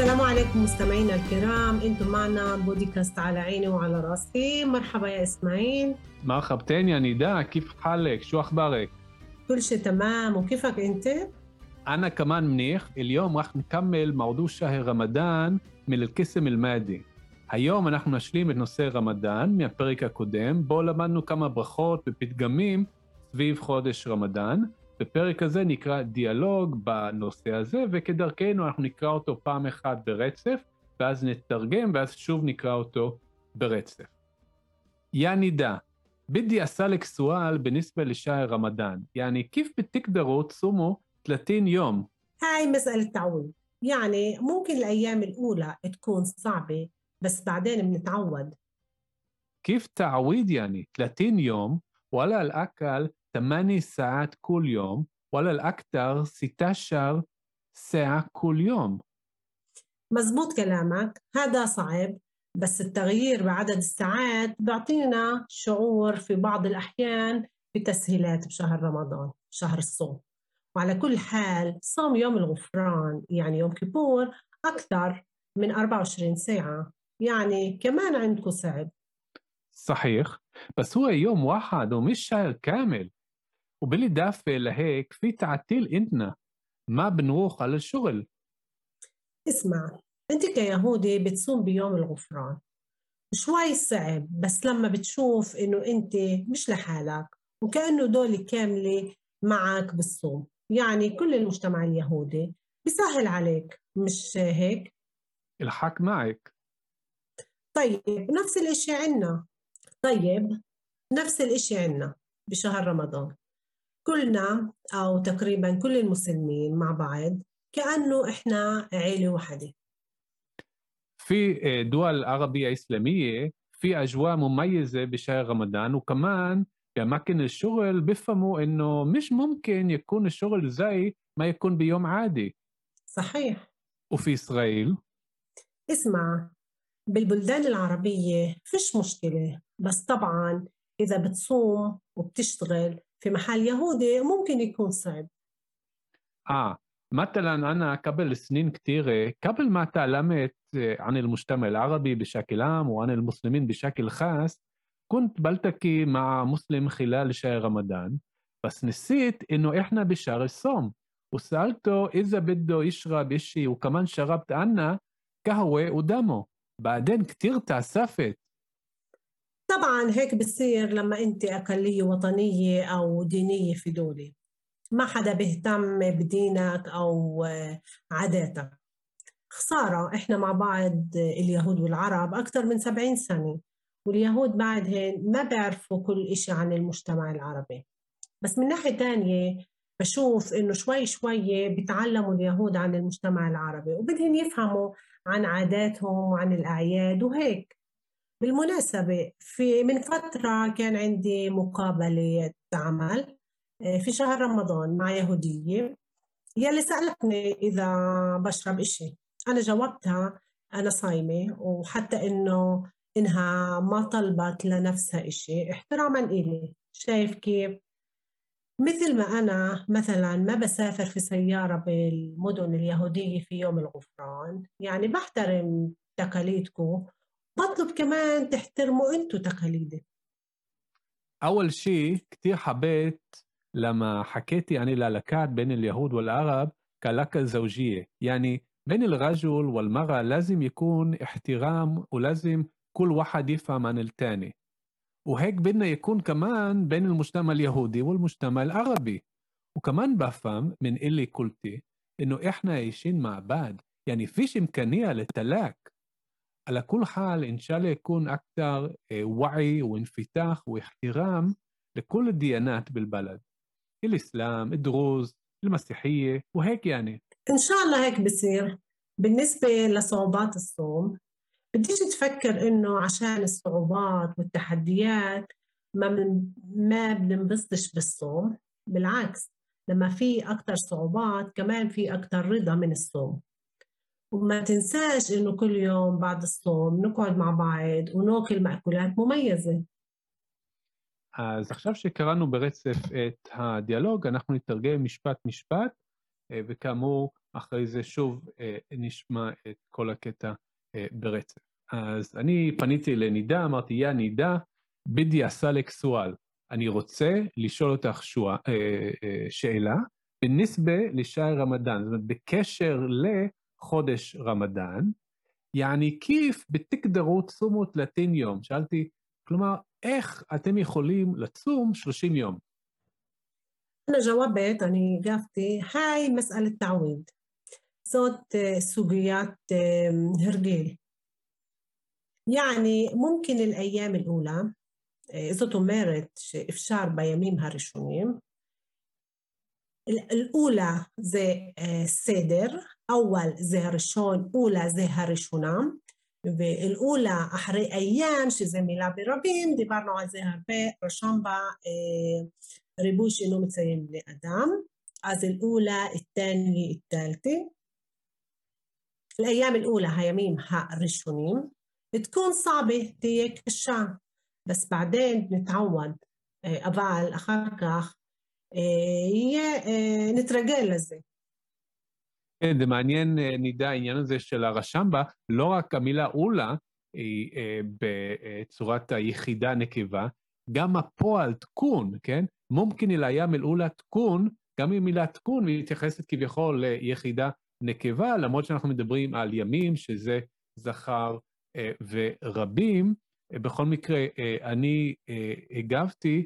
السلام عليكم مستمعينا الكرام انتم معنا بودكاست على عيني وعلى راسي مرحبا يا اسماعيل مرحبتين يا نداء كيف حالك شو اخبارك كل شيء تمام وكيفك انت انا كمان منيح اليوم راح نكمل موضوع شهر رمضان من القسم المادي היום אנחנו נשלים את נושא רמדאן מהפרק הקודם, בו למדנו כמה ברכות ופתגמים סביב חודש רמדאן. בפרק הזה נקרא דיאלוג בנושא הזה, וכדרכנו אנחנו נקרא אותו פעם אחת ברצף, ואז נתרגם, ואז שוב נקרא אותו ברצף. يا نداء بدي أسألك سؤال بالنسبة لشهر رمضان يعني كيف بتقدروا تصوموا 30 يوم؟ هاي مسألة تعويض يعني ممكن الأيام الأولى تكون صعبة بس بعدين بنتعود كيف تعويض يعني 30 يوم ولا الأكل 8 ساعات كل يوم ولا الأكثر 16 ساعة كل يوم. مزبوط كلامك. هذا صعب بس التغيير بعدد الساعات بيعطينا شعور في بعض الأحيان بتسهيلات بشهر رمضان شهر الصوم. وعلى كل حال صوم يوم الغفران يعني يوم كيبور أكثر من 24 ساعة. يعني كمان عندكم صعب. صحيح بس هو يوم واحد ومش شهر كامل. وبالإضافة لهيك في تعطيل عندنا ما بنروح على الشغل اسمع انت كيهودي بتصوم بيوم الغفران. شوي صعب بس لما بتشوف إنه انت مش لحالك وكأنه دول كاملة معك بالصوم. يعني كل المجتمع اليهودي بيسهل عليك مش هيك؟ الحق معك. طيب نفس الإشي عنا. طيب نفس الإشي عنا بشهر رمضان. كلنا أو تقريبا كل المسلمين مع بعض كأنه إحنا عيلة واحدة. في دول عربية إسلامية في أجواء مميزة بشهر رمضان وكمان بأماكن الشغل بيفهموا إنه مش ممكن يكون الشغل زي ما يكون بيوم عادي. صحيح. وفي إسرائيل؟ اسمع بالبلدان العربية فيش مشكلة بس طبعا إذا بتصوم وبتشتغل في محل يهودي ممكن يكون صعب. آه مثلا أنا قبل سنين كثيرة قبل ما تعلمت عن المجتمع العربي بشكل عام وعن المسلمين بشكل خاص كنت بلتقي مع مسلم خلال شهر رمضان بس نسيت إنه إحنا بشهر الصوم. وسألته إذا بده يشرب إشي وكمان شربت أنا قهوة قدامه بعدين كتير تأسفت. طبعا هيك بتصير لما أنت أقلية وطنية أو دينية في دولة. ما حدا بيهتم بدينك أو عاداتك. خسارة إحنا مع بعض اليهود والعرب أكثر من 70 سنة واليهود بعدهن ما بيعرفوا كل إشي عن المجتمع العربي. بس من ناحية تانية بشوف إنه شوي شوي بيتعلموا اليهود عن المجتمع العربي وبدهم يفهموا عن عاداتهم وعن الأعياد وهيك. بالمناسبة في من فترة كان عندي مقابلة عمل في شهر رمضان مع يهودية. يلي سألتني إذا بشرب إشي. أنا جاوبتها أنا صايمة وحتى إنه إنها ما طلبت لنفسها إشي. احتراما إلي. شايف كيف؟ مثل ما أنا مثلا ما بسافر في سيارة بالمدن اليهودية في يوم الغفران يعني بحترم تقاليدكم. بطلب كمان تحترموا أنتوا تقاليدي. أول شيء كتير حبيت لما حكيتي عن العلاقات بين اليهود والعرب كعلاقة زوجية. يعني بين الرجل والمرأة لازم يكون احترام ولازم كل واحد يفهم عن التاني. وهيك بدنا يكون كمان بين المجتمع اليهودي والمجتمع العربي. وكمان بفهم من اللي قلتي إنه إحنا عايشين مع بعض. يعني فيش إمكانية للتلاك. على كل حال إن شاء الله يكون أكثر وعي وانفتاح واحترام لكل الديانات بالبلد الإسلام الدروز المسيحية وهيك يعني. إن شاء الله هيك بصير. بالنسبة لصعوبات الصوم بديش تفكر إنه عشان الصعوبات والتحديات ما من ما بننبسطش بالصوم بالعكس لما في أكتر صعوبات كمان في أكتر رضا من الصوم. وما تنساش إنه كل يوم بعد الصوم نقعد مع بعض وناكل مأكولات مميزة אז עכשיו שקראנו ברצף את הדיאלוג, אנחנו נתרגם משפט-משפט, וכאמור, אחרי זה שוב נשמע את כל הקטע ברצף. אז אני פניתי לנידה, אמרתי, יא נידה, בידי אסלק סואל. אני רוצה לשאול אותך שוע, שאלה, בנסבה לשער רמדאן, זאת אומרת, בקשר לחודש רמדאן, יעני כיף בתקדרו צומו 30 יום. שאלתי, כלומר, איך אתם יכולים לצום 30 יום? أنا جاوبت أنا إجابتي هاي مسألة تعويض صوت سوقيات هرجيل يعني ممكن الأيام الأولى זאת אומרת שאפשר בימים הראשונים. الأولى זה סדר, أول זה הראשון, أولى זה הראשונה, ואל-אולה אחרי אייאם, שזה מילה ברבים, דיברנו על זה הרבה, רשום בה ריבוי שאינו מציין בני אדם, אז אל-אולה, الثانية, الثالثة. الأيام الأولى הימים הראשונים, تكون صعبة, תהיה קשה, بس بعدين نتعود, אבל אחר כך יהיה, נתרגל לזה. כן, זה מעניין, נידה, העניין הזה של הרשמבה, לא רק המילה אולה היא בצורת היחידה נקבה, גם הפועל תקון, כן? מומקין אל-איים אל-אולה תקון, גם אם מילה תקון מתייחסת כביכול ליחידה נקבה, למרות שאנחנו מדברים על ימים, שזה זכר ורבים. בכל מקרה, אני הגבתי,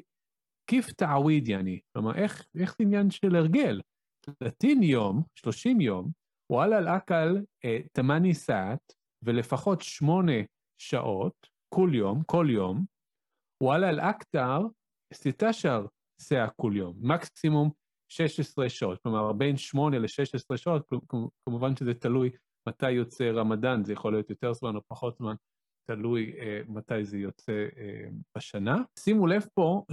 כיף תעוויד יעני, כלומר, איך זה עניין של הרגל? 30 יום, 30 יום, וואלה אל-אקל תמני סעת, ולפחות שמונה שעות, כל יום, כל יום, וואלה אל-אקטר, סטאשר סעה כל יום, מקסימום 16 שעות, כלומר בין 8 ל-16 שעות, כמובן שזה תלוי מתי יוצא רמדאן, זה יכול להיות יותר זמן או פחות זמן, תלוי uh, מתי זה יוצא uh, בשנה. שימו לב פה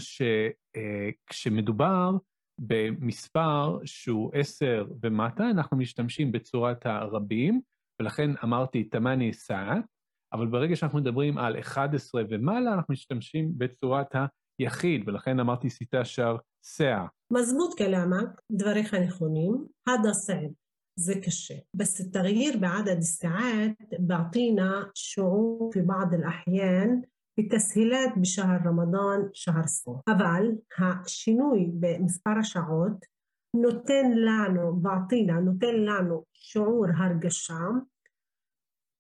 שכשמדובר uh, במספר שהוא 10 ומטה, אנחנו משתמשים בצורת הרבים, ולכן אמרתי תמני סעת, אבל ברגע שאנחנו מדברים על 11 ומעלה, אנחנו משתמשים בצורת היחיד, ולכן אמרתי סיטה שר סאה. מזמות كلامك, דבריך נכונים, هذا صعب, זה קשה. بس التغيير بعدد الساعات بعطينا شعور في بعض الأحيان בתסהילת בשהר רמדאן, שהר ספור. אבל השינוי במספר השעות נותן לנו, בעתינה, נותן לנו שיעור הרגשה,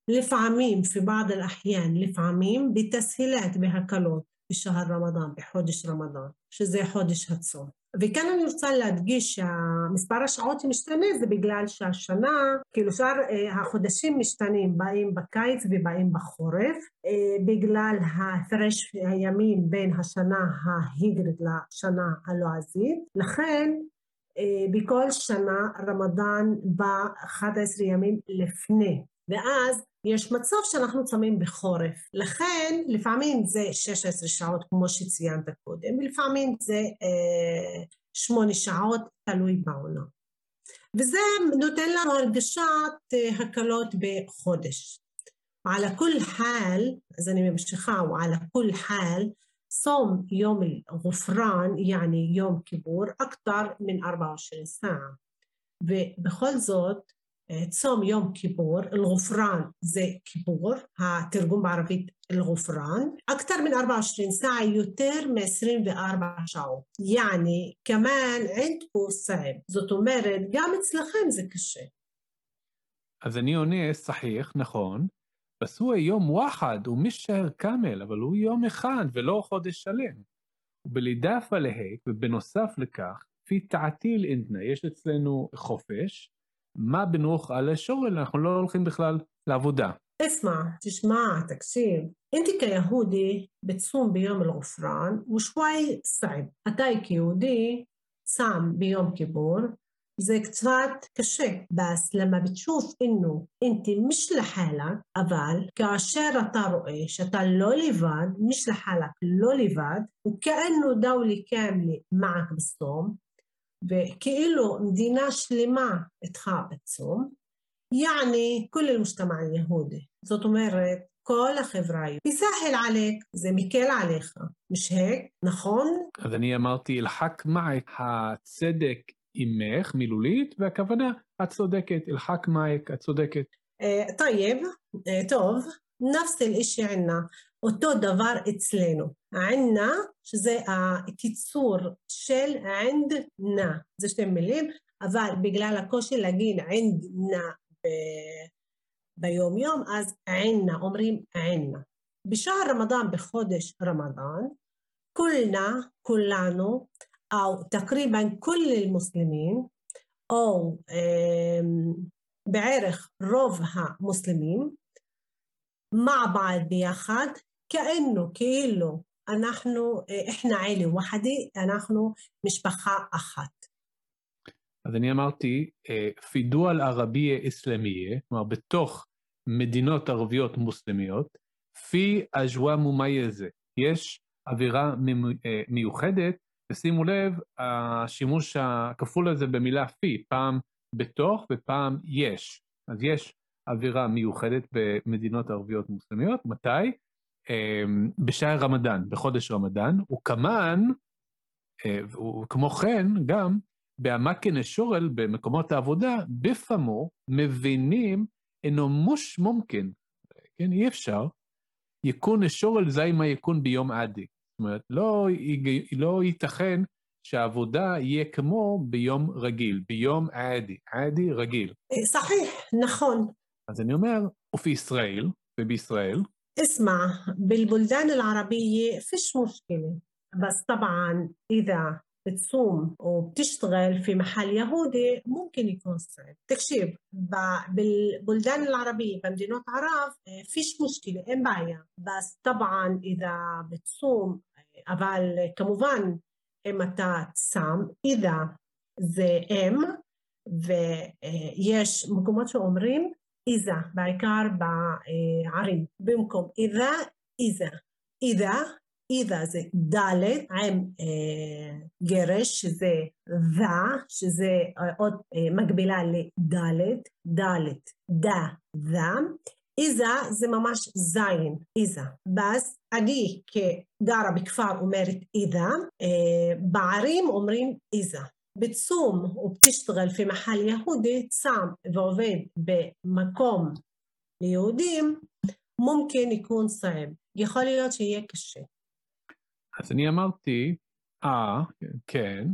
לפעמים, في بعض الأحيان, לפעמים, בתסהילת, בהקלות, בשהר רמדאן, בחודש רמדאן, שזה חודש הצום. וכאן אני רוצה להדגיש שהמספר השעות שמשתנה זה בגלל שהשנה, כאילו שאר החודשים משתנים, באים בקיץ ובאים בחורף, בגלל ההפרש הימים בין השנה ההיגרית לשנה הלועזית, לכן בכל שנה רמדאן בא 11 ימים לפני, ואז יש מצב שאנחנו צמים בחורף, לכן לפעמים זה 16 שעות כמו שציינת קודם, ולפעמים זה אה, 8 שעות, תלוי בעונה. וזה נותן לנו הרגשת אה, הקלות בחודש. ועל כל حال, אז אני ממשיכה, ועל כל حال, صوم يوم الغفران يعني يوم كيبور أكثر من 24 ساعة ובכל זאת צום יום כיפור, אל-גופרן זה כיפור, התרגום בערבית אל-גופרן, أكثر من 24 ساعة יותר מ-24 שעות. יעני, כמאן ענדכו סעב. זאת אומרת, גם אצלכם זה קשה. אז אני עונה, סחיח, נכון, בס הוא יום וואחד, הוא משהר כאמל, אבל הוא יום אחד ולא חודש שלם. ובלידף עליהם, ובנוסף לכך, פי תעתיל אינטנה, יש אצלנו חופש, מה בנוח על השורל, אנחנו לא הולכים בכלל לעבודה. اسمع تسمع تكسير انت كيهودي بتصوم بيوم الغفران وشوي صعب أتاي كيهودي صام بيوم كيبور זה קצת קשה, בס למה بتشوف إنه أنت مش لحالك, אבל כאשר אתה רואה שאתה לא לבד, مش لحالك, לא לבד, וכאנו דאולי כאמלי מעק בסום, וכאילו מדינה שלמה איתך עצום, יעני כל המושתמע היהודי. זאת אומרת, כל החברה היהודית. יסהל עליך, זה מקל עליך. مش هيك, נכון? אז אני אמרתי, الحق معك, הצדק עמך, מילולית, והכוונה, את צודקת, الحق معك, את צודקת. אה, طيب, אה, טוב, נפס אל-אישי ענה, אותו דבר אצלנו. ענה, שזה הקיצור של ענד נא, זה שתי מילים, אבל בגלל הקושי להגיד ענד נא ב... ביום יום, אז ענה, אומרים ענה. בשער רמדאן, בחודש רמדאן, כולנה, כולנו, או أو כל كل או אה, בערך רוב המוסלמים, מעבד ביחד, כאינו, כאילו, אנחנו, איחנא עילה וחדי, אנחנו משפחה אחת. אז אני אמרתי, פידו על ערבייה אסלאמייה, כלומר, בתוך מדינות ערביות מוסלמיות, פי אג'ווה מומייזה, יש אווירה אה، מיוחדת, ושימו לב, השימוש הכפול הזה במילה פי, פעם בתוך ופעם יש. אז יש אווירה מיוחדת במדינות ערביות מוסלמיות. מתי? אמ, בשער רמדאן, בחודש רמדאן, וכמן, אה, וכמו כן, גם, באמקן א-שורל, במקומות העבודה, בפמו, מבינים אינו מוש מומקן, כן, אי אפשר, יקון א-שורל זי מה יקון ביום עדי. זאת אומרת, לא, לא ייתכן שהעבודה יהיה כמו ביום רגיל, ביום עדי, עדי רגיל. אה, סחי, נכון. אז אני אומר, وفي ישראל, ובישראל? اسمع بالبلدان العربية فيش مشكلة بس طبعا إذا بتصوم وبتشتغل في محل يهودي ممكن يكون صعب تكشيف بالبلدان العربية بمدينات عرب فيش مشكلة إن بعيا بس طبعا إذا بتصوم אבל כמובן אם אתה שם, إذا זה אם, ויש מקומות שאומרים איזה, בעיקר בערים, במקום איזה, איזה. איזה איזה זה ד' עם אה, גרש, שזה ו, שזה אה, עוד אה, מקבילה לד', ד', דה, דה. איזה זה ממש זין, איזה. ואז אני כגרה בכפר אומרת איזה, אה, בערים אומרים איזה. בצום ובתשתגל في מחל יהודי, צם ועובד במקום ליהודים, מומכן יקון סעב. יכול להיות שיהיה קשה. אז אני אמרתי, אה, כן,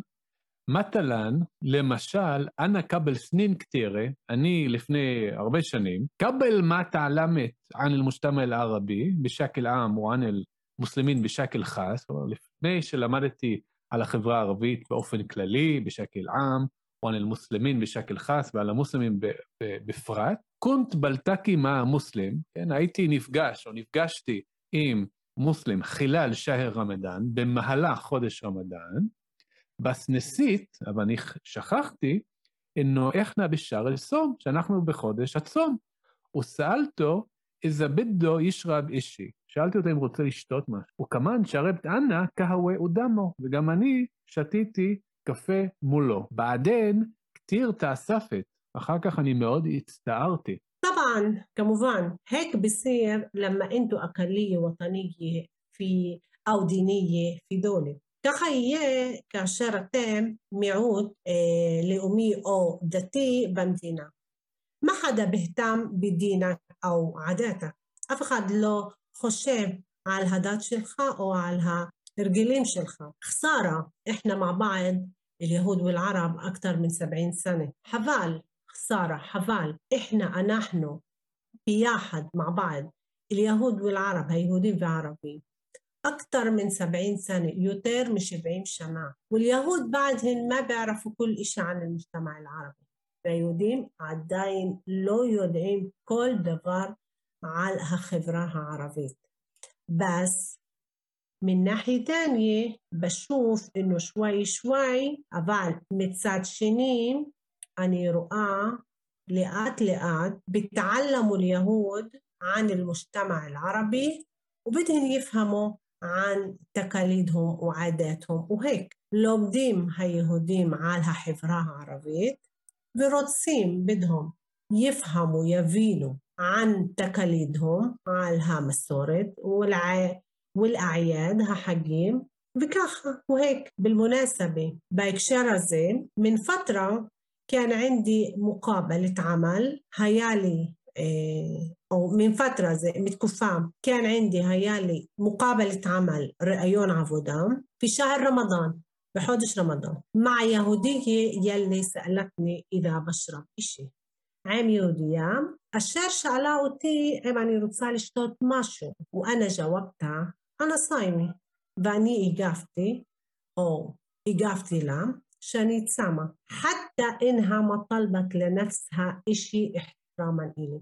מטלן, למשל, אנא קבל סנין כתירה, אני לפני הרבה שנים, קבל מה תעלמת ען אל-מושתמע אל-ערבי, בשקל עם או ען אל-מוסלמין בשקל חס, לפני שלמדתי על החברה הערבית באופן כללי, בשקל עם, או ען אל-מוסלמין בשקל חס, ועל המוסלמים בפרט, קונט בלטקי מה המוסלם, כן, הייתי נפגש או נפגשתי עם מוסלם חילל שהר רמדאן, במהלך חודש רמדאן, בס נסית, אבל אני שכחתי, אינו איכנה בשער אל סום, שאנחנו בחודש הצום. וסאלתו, איזה בדו ישרב אישי. שאלתי אותו אם רוצה לשתות משהו. הוא כמן שרבת אנא כהווה אודמו, וגם אני שתיתי קפה מולו. בעדן כתיר תאספת. אחר כך אני מאוד הצטערתי. טבען, כמובן, הק بصير لما انتوا أقلية وطنية في أو دينية في ככה יהיה כאשר אתם מיעוט אה, לאומי או דתי במדינה. מה חדה בהתם בדינק או עדתה? אף אחד לא חושב על הדת שלך או על ההרגלים שלך. خسارة احنا مع بعض اليهود والعرب أكثر من 70 سنة حبال خسارة حبال احنا אנחנו ביחד مع بعض اليهود والعرب היהודים וערבים أكثر من سبعين سنة يوتر من سبعين سنة واليهود بعدهم ما بيعرفوا كل إشي عن المجتمع العربي והיהודים עדיין לא יודעים כל דבר על החברה הערבית. بس من ناحية تانية بشوف إنه شوي شوي אבל מצד שני أني رؤى لآت لآت بيتعلموا اليهود عن المجتمع العربي وبدهم يفهموا عن تقاليدهم وعاداتهم وهيك لومديم هاي يهوديم عالها حفراها عربيت برودسيم بدهم يفهموا يفينوا عن تقاليدهم عالها مسورت والع... والأعياد ها حقيم. بكاخة وهيك بالمناسبة بايكشير زين من فترة كان عندي مقابلة عمل هيالي إيه أو من فترة زي متكفام كان عندي هيالي مقابلة عمل رأيون عبودام في شهر رمضان بحودش رمضان مع يهودية يلي سألتني إذا بشرب إشي. عم يهودية الشير شعلا אותי אם אני רוצה לשתות משהו, وأنا جاوبتها أنا صايمة ואני הגבתי, أو הגבתי לה, שאני צמה, حتى إنها ما طلبت لنفسها إشي احتراما إلي.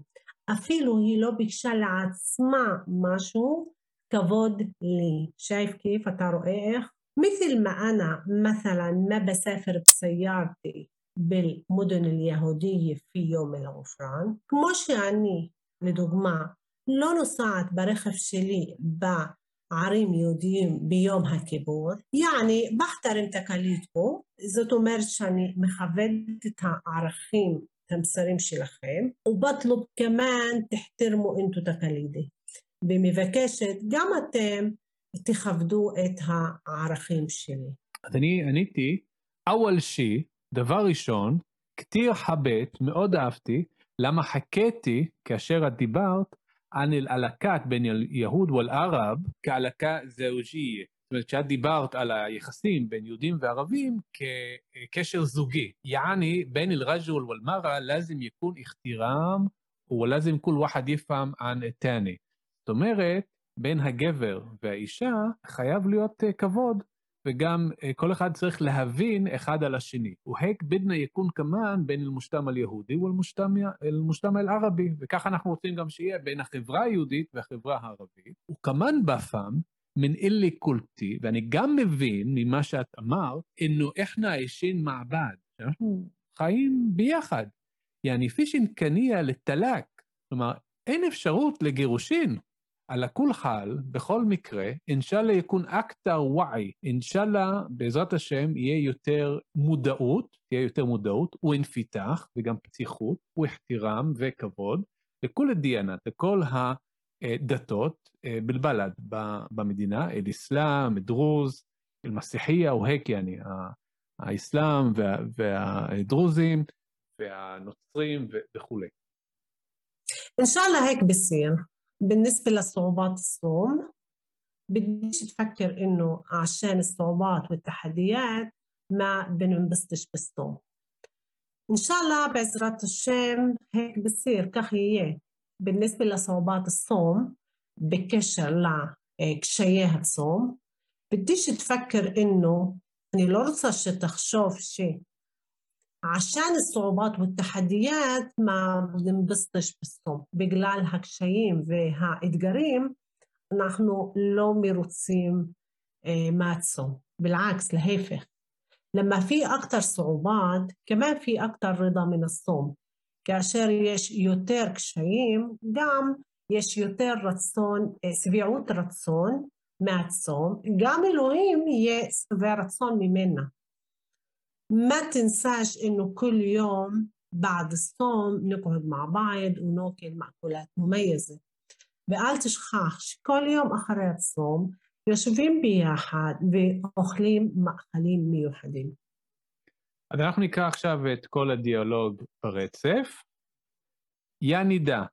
אפילו היא לא ביקשה לעצמה משהו, כבוד לי. شايف كيف אתה רואה איך? مثل ما أنا مثلا ما بسافر بسيارتي במודן אל-יהודי יפי יום אל עופרן, כמו שאני לדוגמה לא נוסעת ברכב שלי בערים יהודיים ביום הכיבור, יעני בחתרים תקליט פה, זאת אומרת שאני מכבדת את הערכים, את המסרים שלכם, ובטלוב כמאן תחתרמו אינטו תקלידי, ומבקשת גם אתם תכבדו את הערכים שלי. אז אני עניתי, אוול שי דבר ראשון, כתיר חבט, מאוד אהבתי, למה חכיתי כאשר את דיברת ען אל-עלקת בין יהוד ואל-ערב כעלקה זאוג'יה. זאת אומרת, כשאת דיברת על היחסים בין יהודים וערבים כקשר זוגי, יעני בין אל-רג'ול ואל-מרה לזם יקון איחתירם ולזם כול וחד יפעם ען תני. זאת אומרת, בין הגבר והאישה חייב להיות כבוד, וגם כל אחד צריך להבין אחד על השני. והק בדנה יקון כמן בין אל-מושתם אל-יהודי ואל-מושתם אל-ערבי, וככה אנחנו רוצים גם שיהיה בין החברה היהודית והחברה הערבית. וכמן בפעם, מן אילי קולטי, ואני גם מבין ממה שאת אמרת, אינו איכנה אישין מעבד, שאנחנו חיים ביחד. יעני פישין קניה לטלק, כלומר, אין אפשרות לגירושין. על הכול חל, בכל מקרה, אינשאללה יקון אקטר וואי, אינשאללה, בעזרת השם, יהיה יותר מודעות, יהיה יותר מודעות, הוא ואינפיתח, וגם פתיחות, הוא ואיחתירם וכבוד, לכל הדיאנת, לכל הדתות אה, בלבלד במדינה, אל אסלאם, דרוז, אל מסיחייה, או הק, יעני, האסלאם וה, והדרוזים והנוצרים וכולי. אינשאללה הק בסין. بالنسبة لصعوبات الصوم بديش تفكر إنه عشان الصعوبات والتحديات ما بننبسطش بالصوم إن شاء الله بعزرة الشام هيك بصير كخية بالنسبة لصعوبات الصوم بكشر لكشيها الصوم بديش تفكر إنه אני לא רוצה שתחשוב שעשן الصعوبات والتحديات ما بننبسطش بالصوم בגלל הקשיים והאתגרים אנחנו לא מרוצים מהצום بالعكس להפך لما في أكتر صعوبات كمان في أكتر رضا من الصوم כאשר יש יותר קשיים גם יש יותר רצון, שביעות רצון מהצום, גם אלוהים יהיה שבע רצון ממנה. ما تنساش انه كل يوم بعد الصوم نقعد مع بعض وناكل مأكولات مميزة. ואל תשכח שכל יום אחרי הצום יושבים ביחד ואוכלים מאכלים מיוחדים. אז אנחנו נקרא עכשיו את כל הדיאלוג ברצף. יא נידה,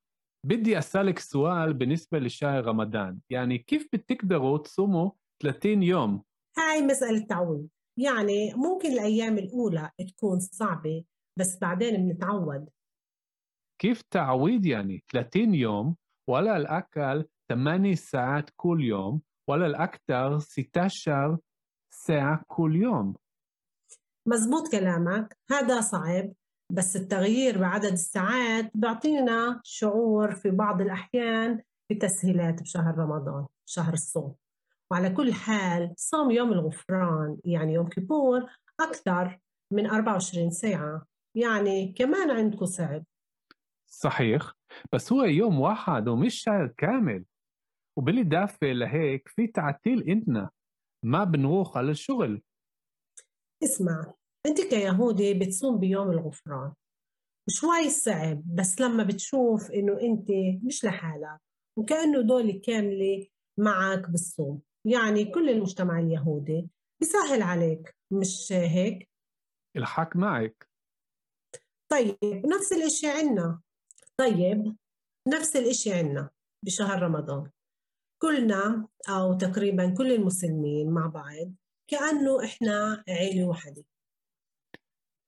بدي أسألك سؤال بالنسبة لشهر رمضان يعني كيف بتقدروا تصوموا 30 يوم؟ هاي مسألة تعويض يعني ممكن الأيام الأولى تكون صعبة بس بعدين بنتعود. كيف تعويض يعني 30 يوم ولا الأقل 8 ساعات كل يوم ولا الأكثر 16 ساعة كل يوم؟ مزبوط كلامك هذا صعب بس التغيير بعدد الساعات بيعطينا شعور في بعض الأحيان بتسهيلات بشهر رمضان شهر الصوم. وعلى كل حال صوم يوم الغفران يعني يوم كيبور أكثر من 24 ساعة يعني كمان عندكم صعب. صحيح بس هو يوم واحد ومش شهر كامل. وبالإضافة لهيك في تعطيل عندنا ما بنروح على الشغل. اسمع أنت كيهودي بتصوم بيوم الغفران. شوي صعب بس لما بتشوف إنه أنت مش لحالك وكأنه دول كاملة معك بالصوم. يعني كل المجتمع اليهودي. بيسهل عليك مش هيك؟ الحق معك. طيب نفس الإشي عنا. طيب نفس الإشي عنا بشهر رمضان. كلنا أو تقريبا كل المسلمين مع بعض كأنه إحنا عيلة واحدة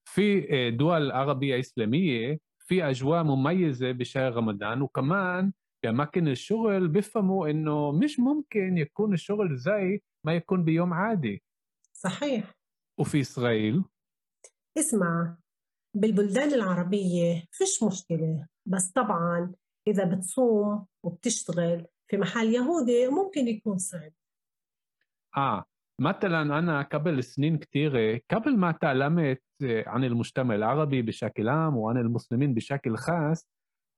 في دول عربية إسلامية في أجواء مميزة بشهر رمضان وكمان في أماكن الشغل بيفهموا إنه مش ممكن يكون الشغل زي ما يكون بيوم عادي. صحيح. وفي إسرائيل. اسمع بالبلدان العربية فيش مشكلة بس طبعا إذا بتصوم وبتشتغل في محل يهودي ممكن يكون صعب. آه مثلا أنا قبل سنين كثيرة قبل ما تعلمت عن المجتمع العربي بشكل عام وعن المسلمين بشكل خاص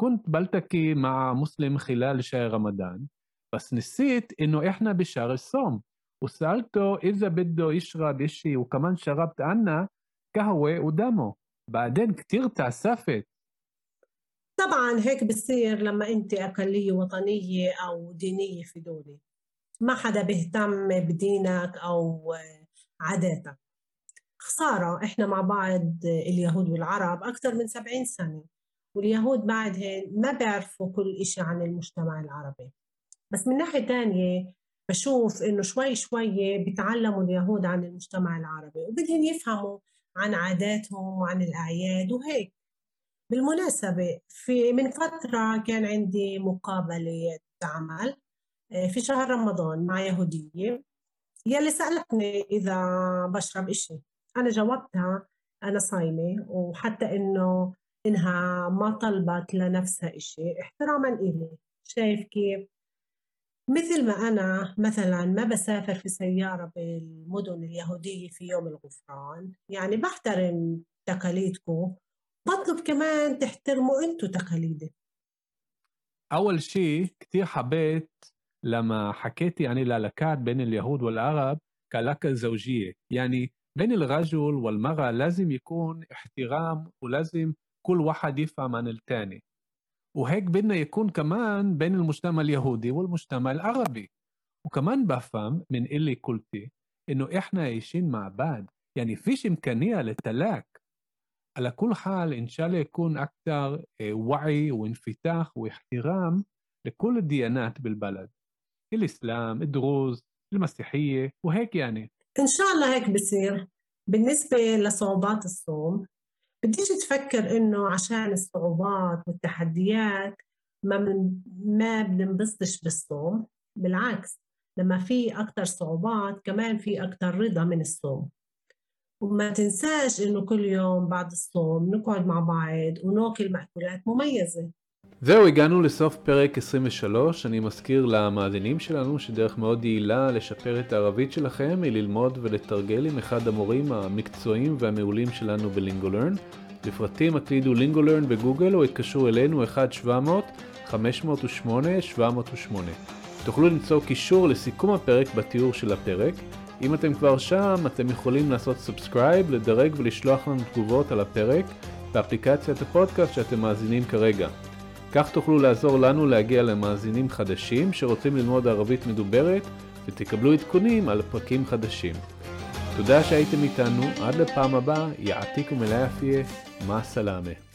كنت بلتقي مع مسلم خلال شهر رمضان بس نسيت إنه إحنا بشهر الصوم. وسألته إذا بده يشرب إشي وكمان شربت أنا قهوة قدامه بعدين كتير تأسفت طبعا هيك بصير لما أنت أقلية وطنية أو دينية في دولة. ما حدا بيهتم بدينك أو عاداتك. خسارة إحنا مع بعض اليهود والعرب أكثر من 70 سنة. واليهود بعدهن ما بيعرفوا كل إشي عن المجتمع العربي. بس من ناحية تانية بشوف إنه شوي شوي بيتعلموا اليهود عن المجتمع العربي وبدهم يفهموا عن عاداتهم وعن الأعياد وهيك. بالمناسبة في من فترة كان عندي مقابلة عمل آه، في شهر رمضان مع يهودية. يلي سألتني إذا بشرب إشي. أنا جاوبتها أنا صايمة وحتى إنه إنها ما طلبت لنفسها إشي. احتراما إلي. شايف كيف؟ مثل ما أنا مثلا ما بسافر في سيارة بالمدن اليهودية في يوم الغفران يعني بحترم تقاليدكم بطلب كمان تحترموا أنتوا تقاليدي. أول شيء كثير حبيت لما حكيتي عن العلاقات بين اليهود والعرب كعلاقة زوجية. يعني بين الرجل والمرأة لازم يكون احترام ولازم كل واحد يفهم عن الثاني وهيك بدنا يكون كمان بين المجتمع اليهودي والمجتمع العربي. وكمان بفهم من اللي قلتي إنه إحنا عايشين مع بعض. يعني فيش إمكانية للتلاك. على كل حال إن شاء الله يكون أكثر آه، وعي وانفتاح واحترام لكل الديانات بالبلد. الإسلام الدروز المسيحية وهيك يعني. إن شاء الله هيك بصير. بالنسبة لصعوبات الصوم بتيجي تفكر إنه عشان الصعوبات والتحديات ما من ما بننبسطش بالصوم. بالعكس لما في أكثر صعوبات كمان في أكثر رضا من الصوم. وما تنساش إنه كل يوم بعد الصوم نقعد مع بعض وناكل مأكولات مميزة. זהו, הגענו לסוף פרק 23. אני מזכיר למאזינים שלנו שדרך מאוד יעילה לשפר את הערבית שלכם היא ללמוד ולתרגל עם אחד המורים המקצועיים והמעולים שלנו בלינגולרן. לפרטים הקלידו LinguLearn בגוגל או התקשרו אלינו 1-700-508-708. תוכלו למצוא קישור לסיכום הפרק בתיאור של הפרק. אם אתם כבר שם, אתם יכולים לעשות subscribe, לדרג ולשלוח לנו תגובות על הפרק באפליקציית הפודקאסט שאתם מאזינים כרגע. כך תוכלו לעזור לנו להגיע למאזינים חדשים שרוצים ללמוד ערבית מדוברת ותקבלו עדכונים על פרקים חדשים. תודה שהייתם איתנו, עד לפעם הבאה, יעתיק ומלאפיה, מה סלאמה.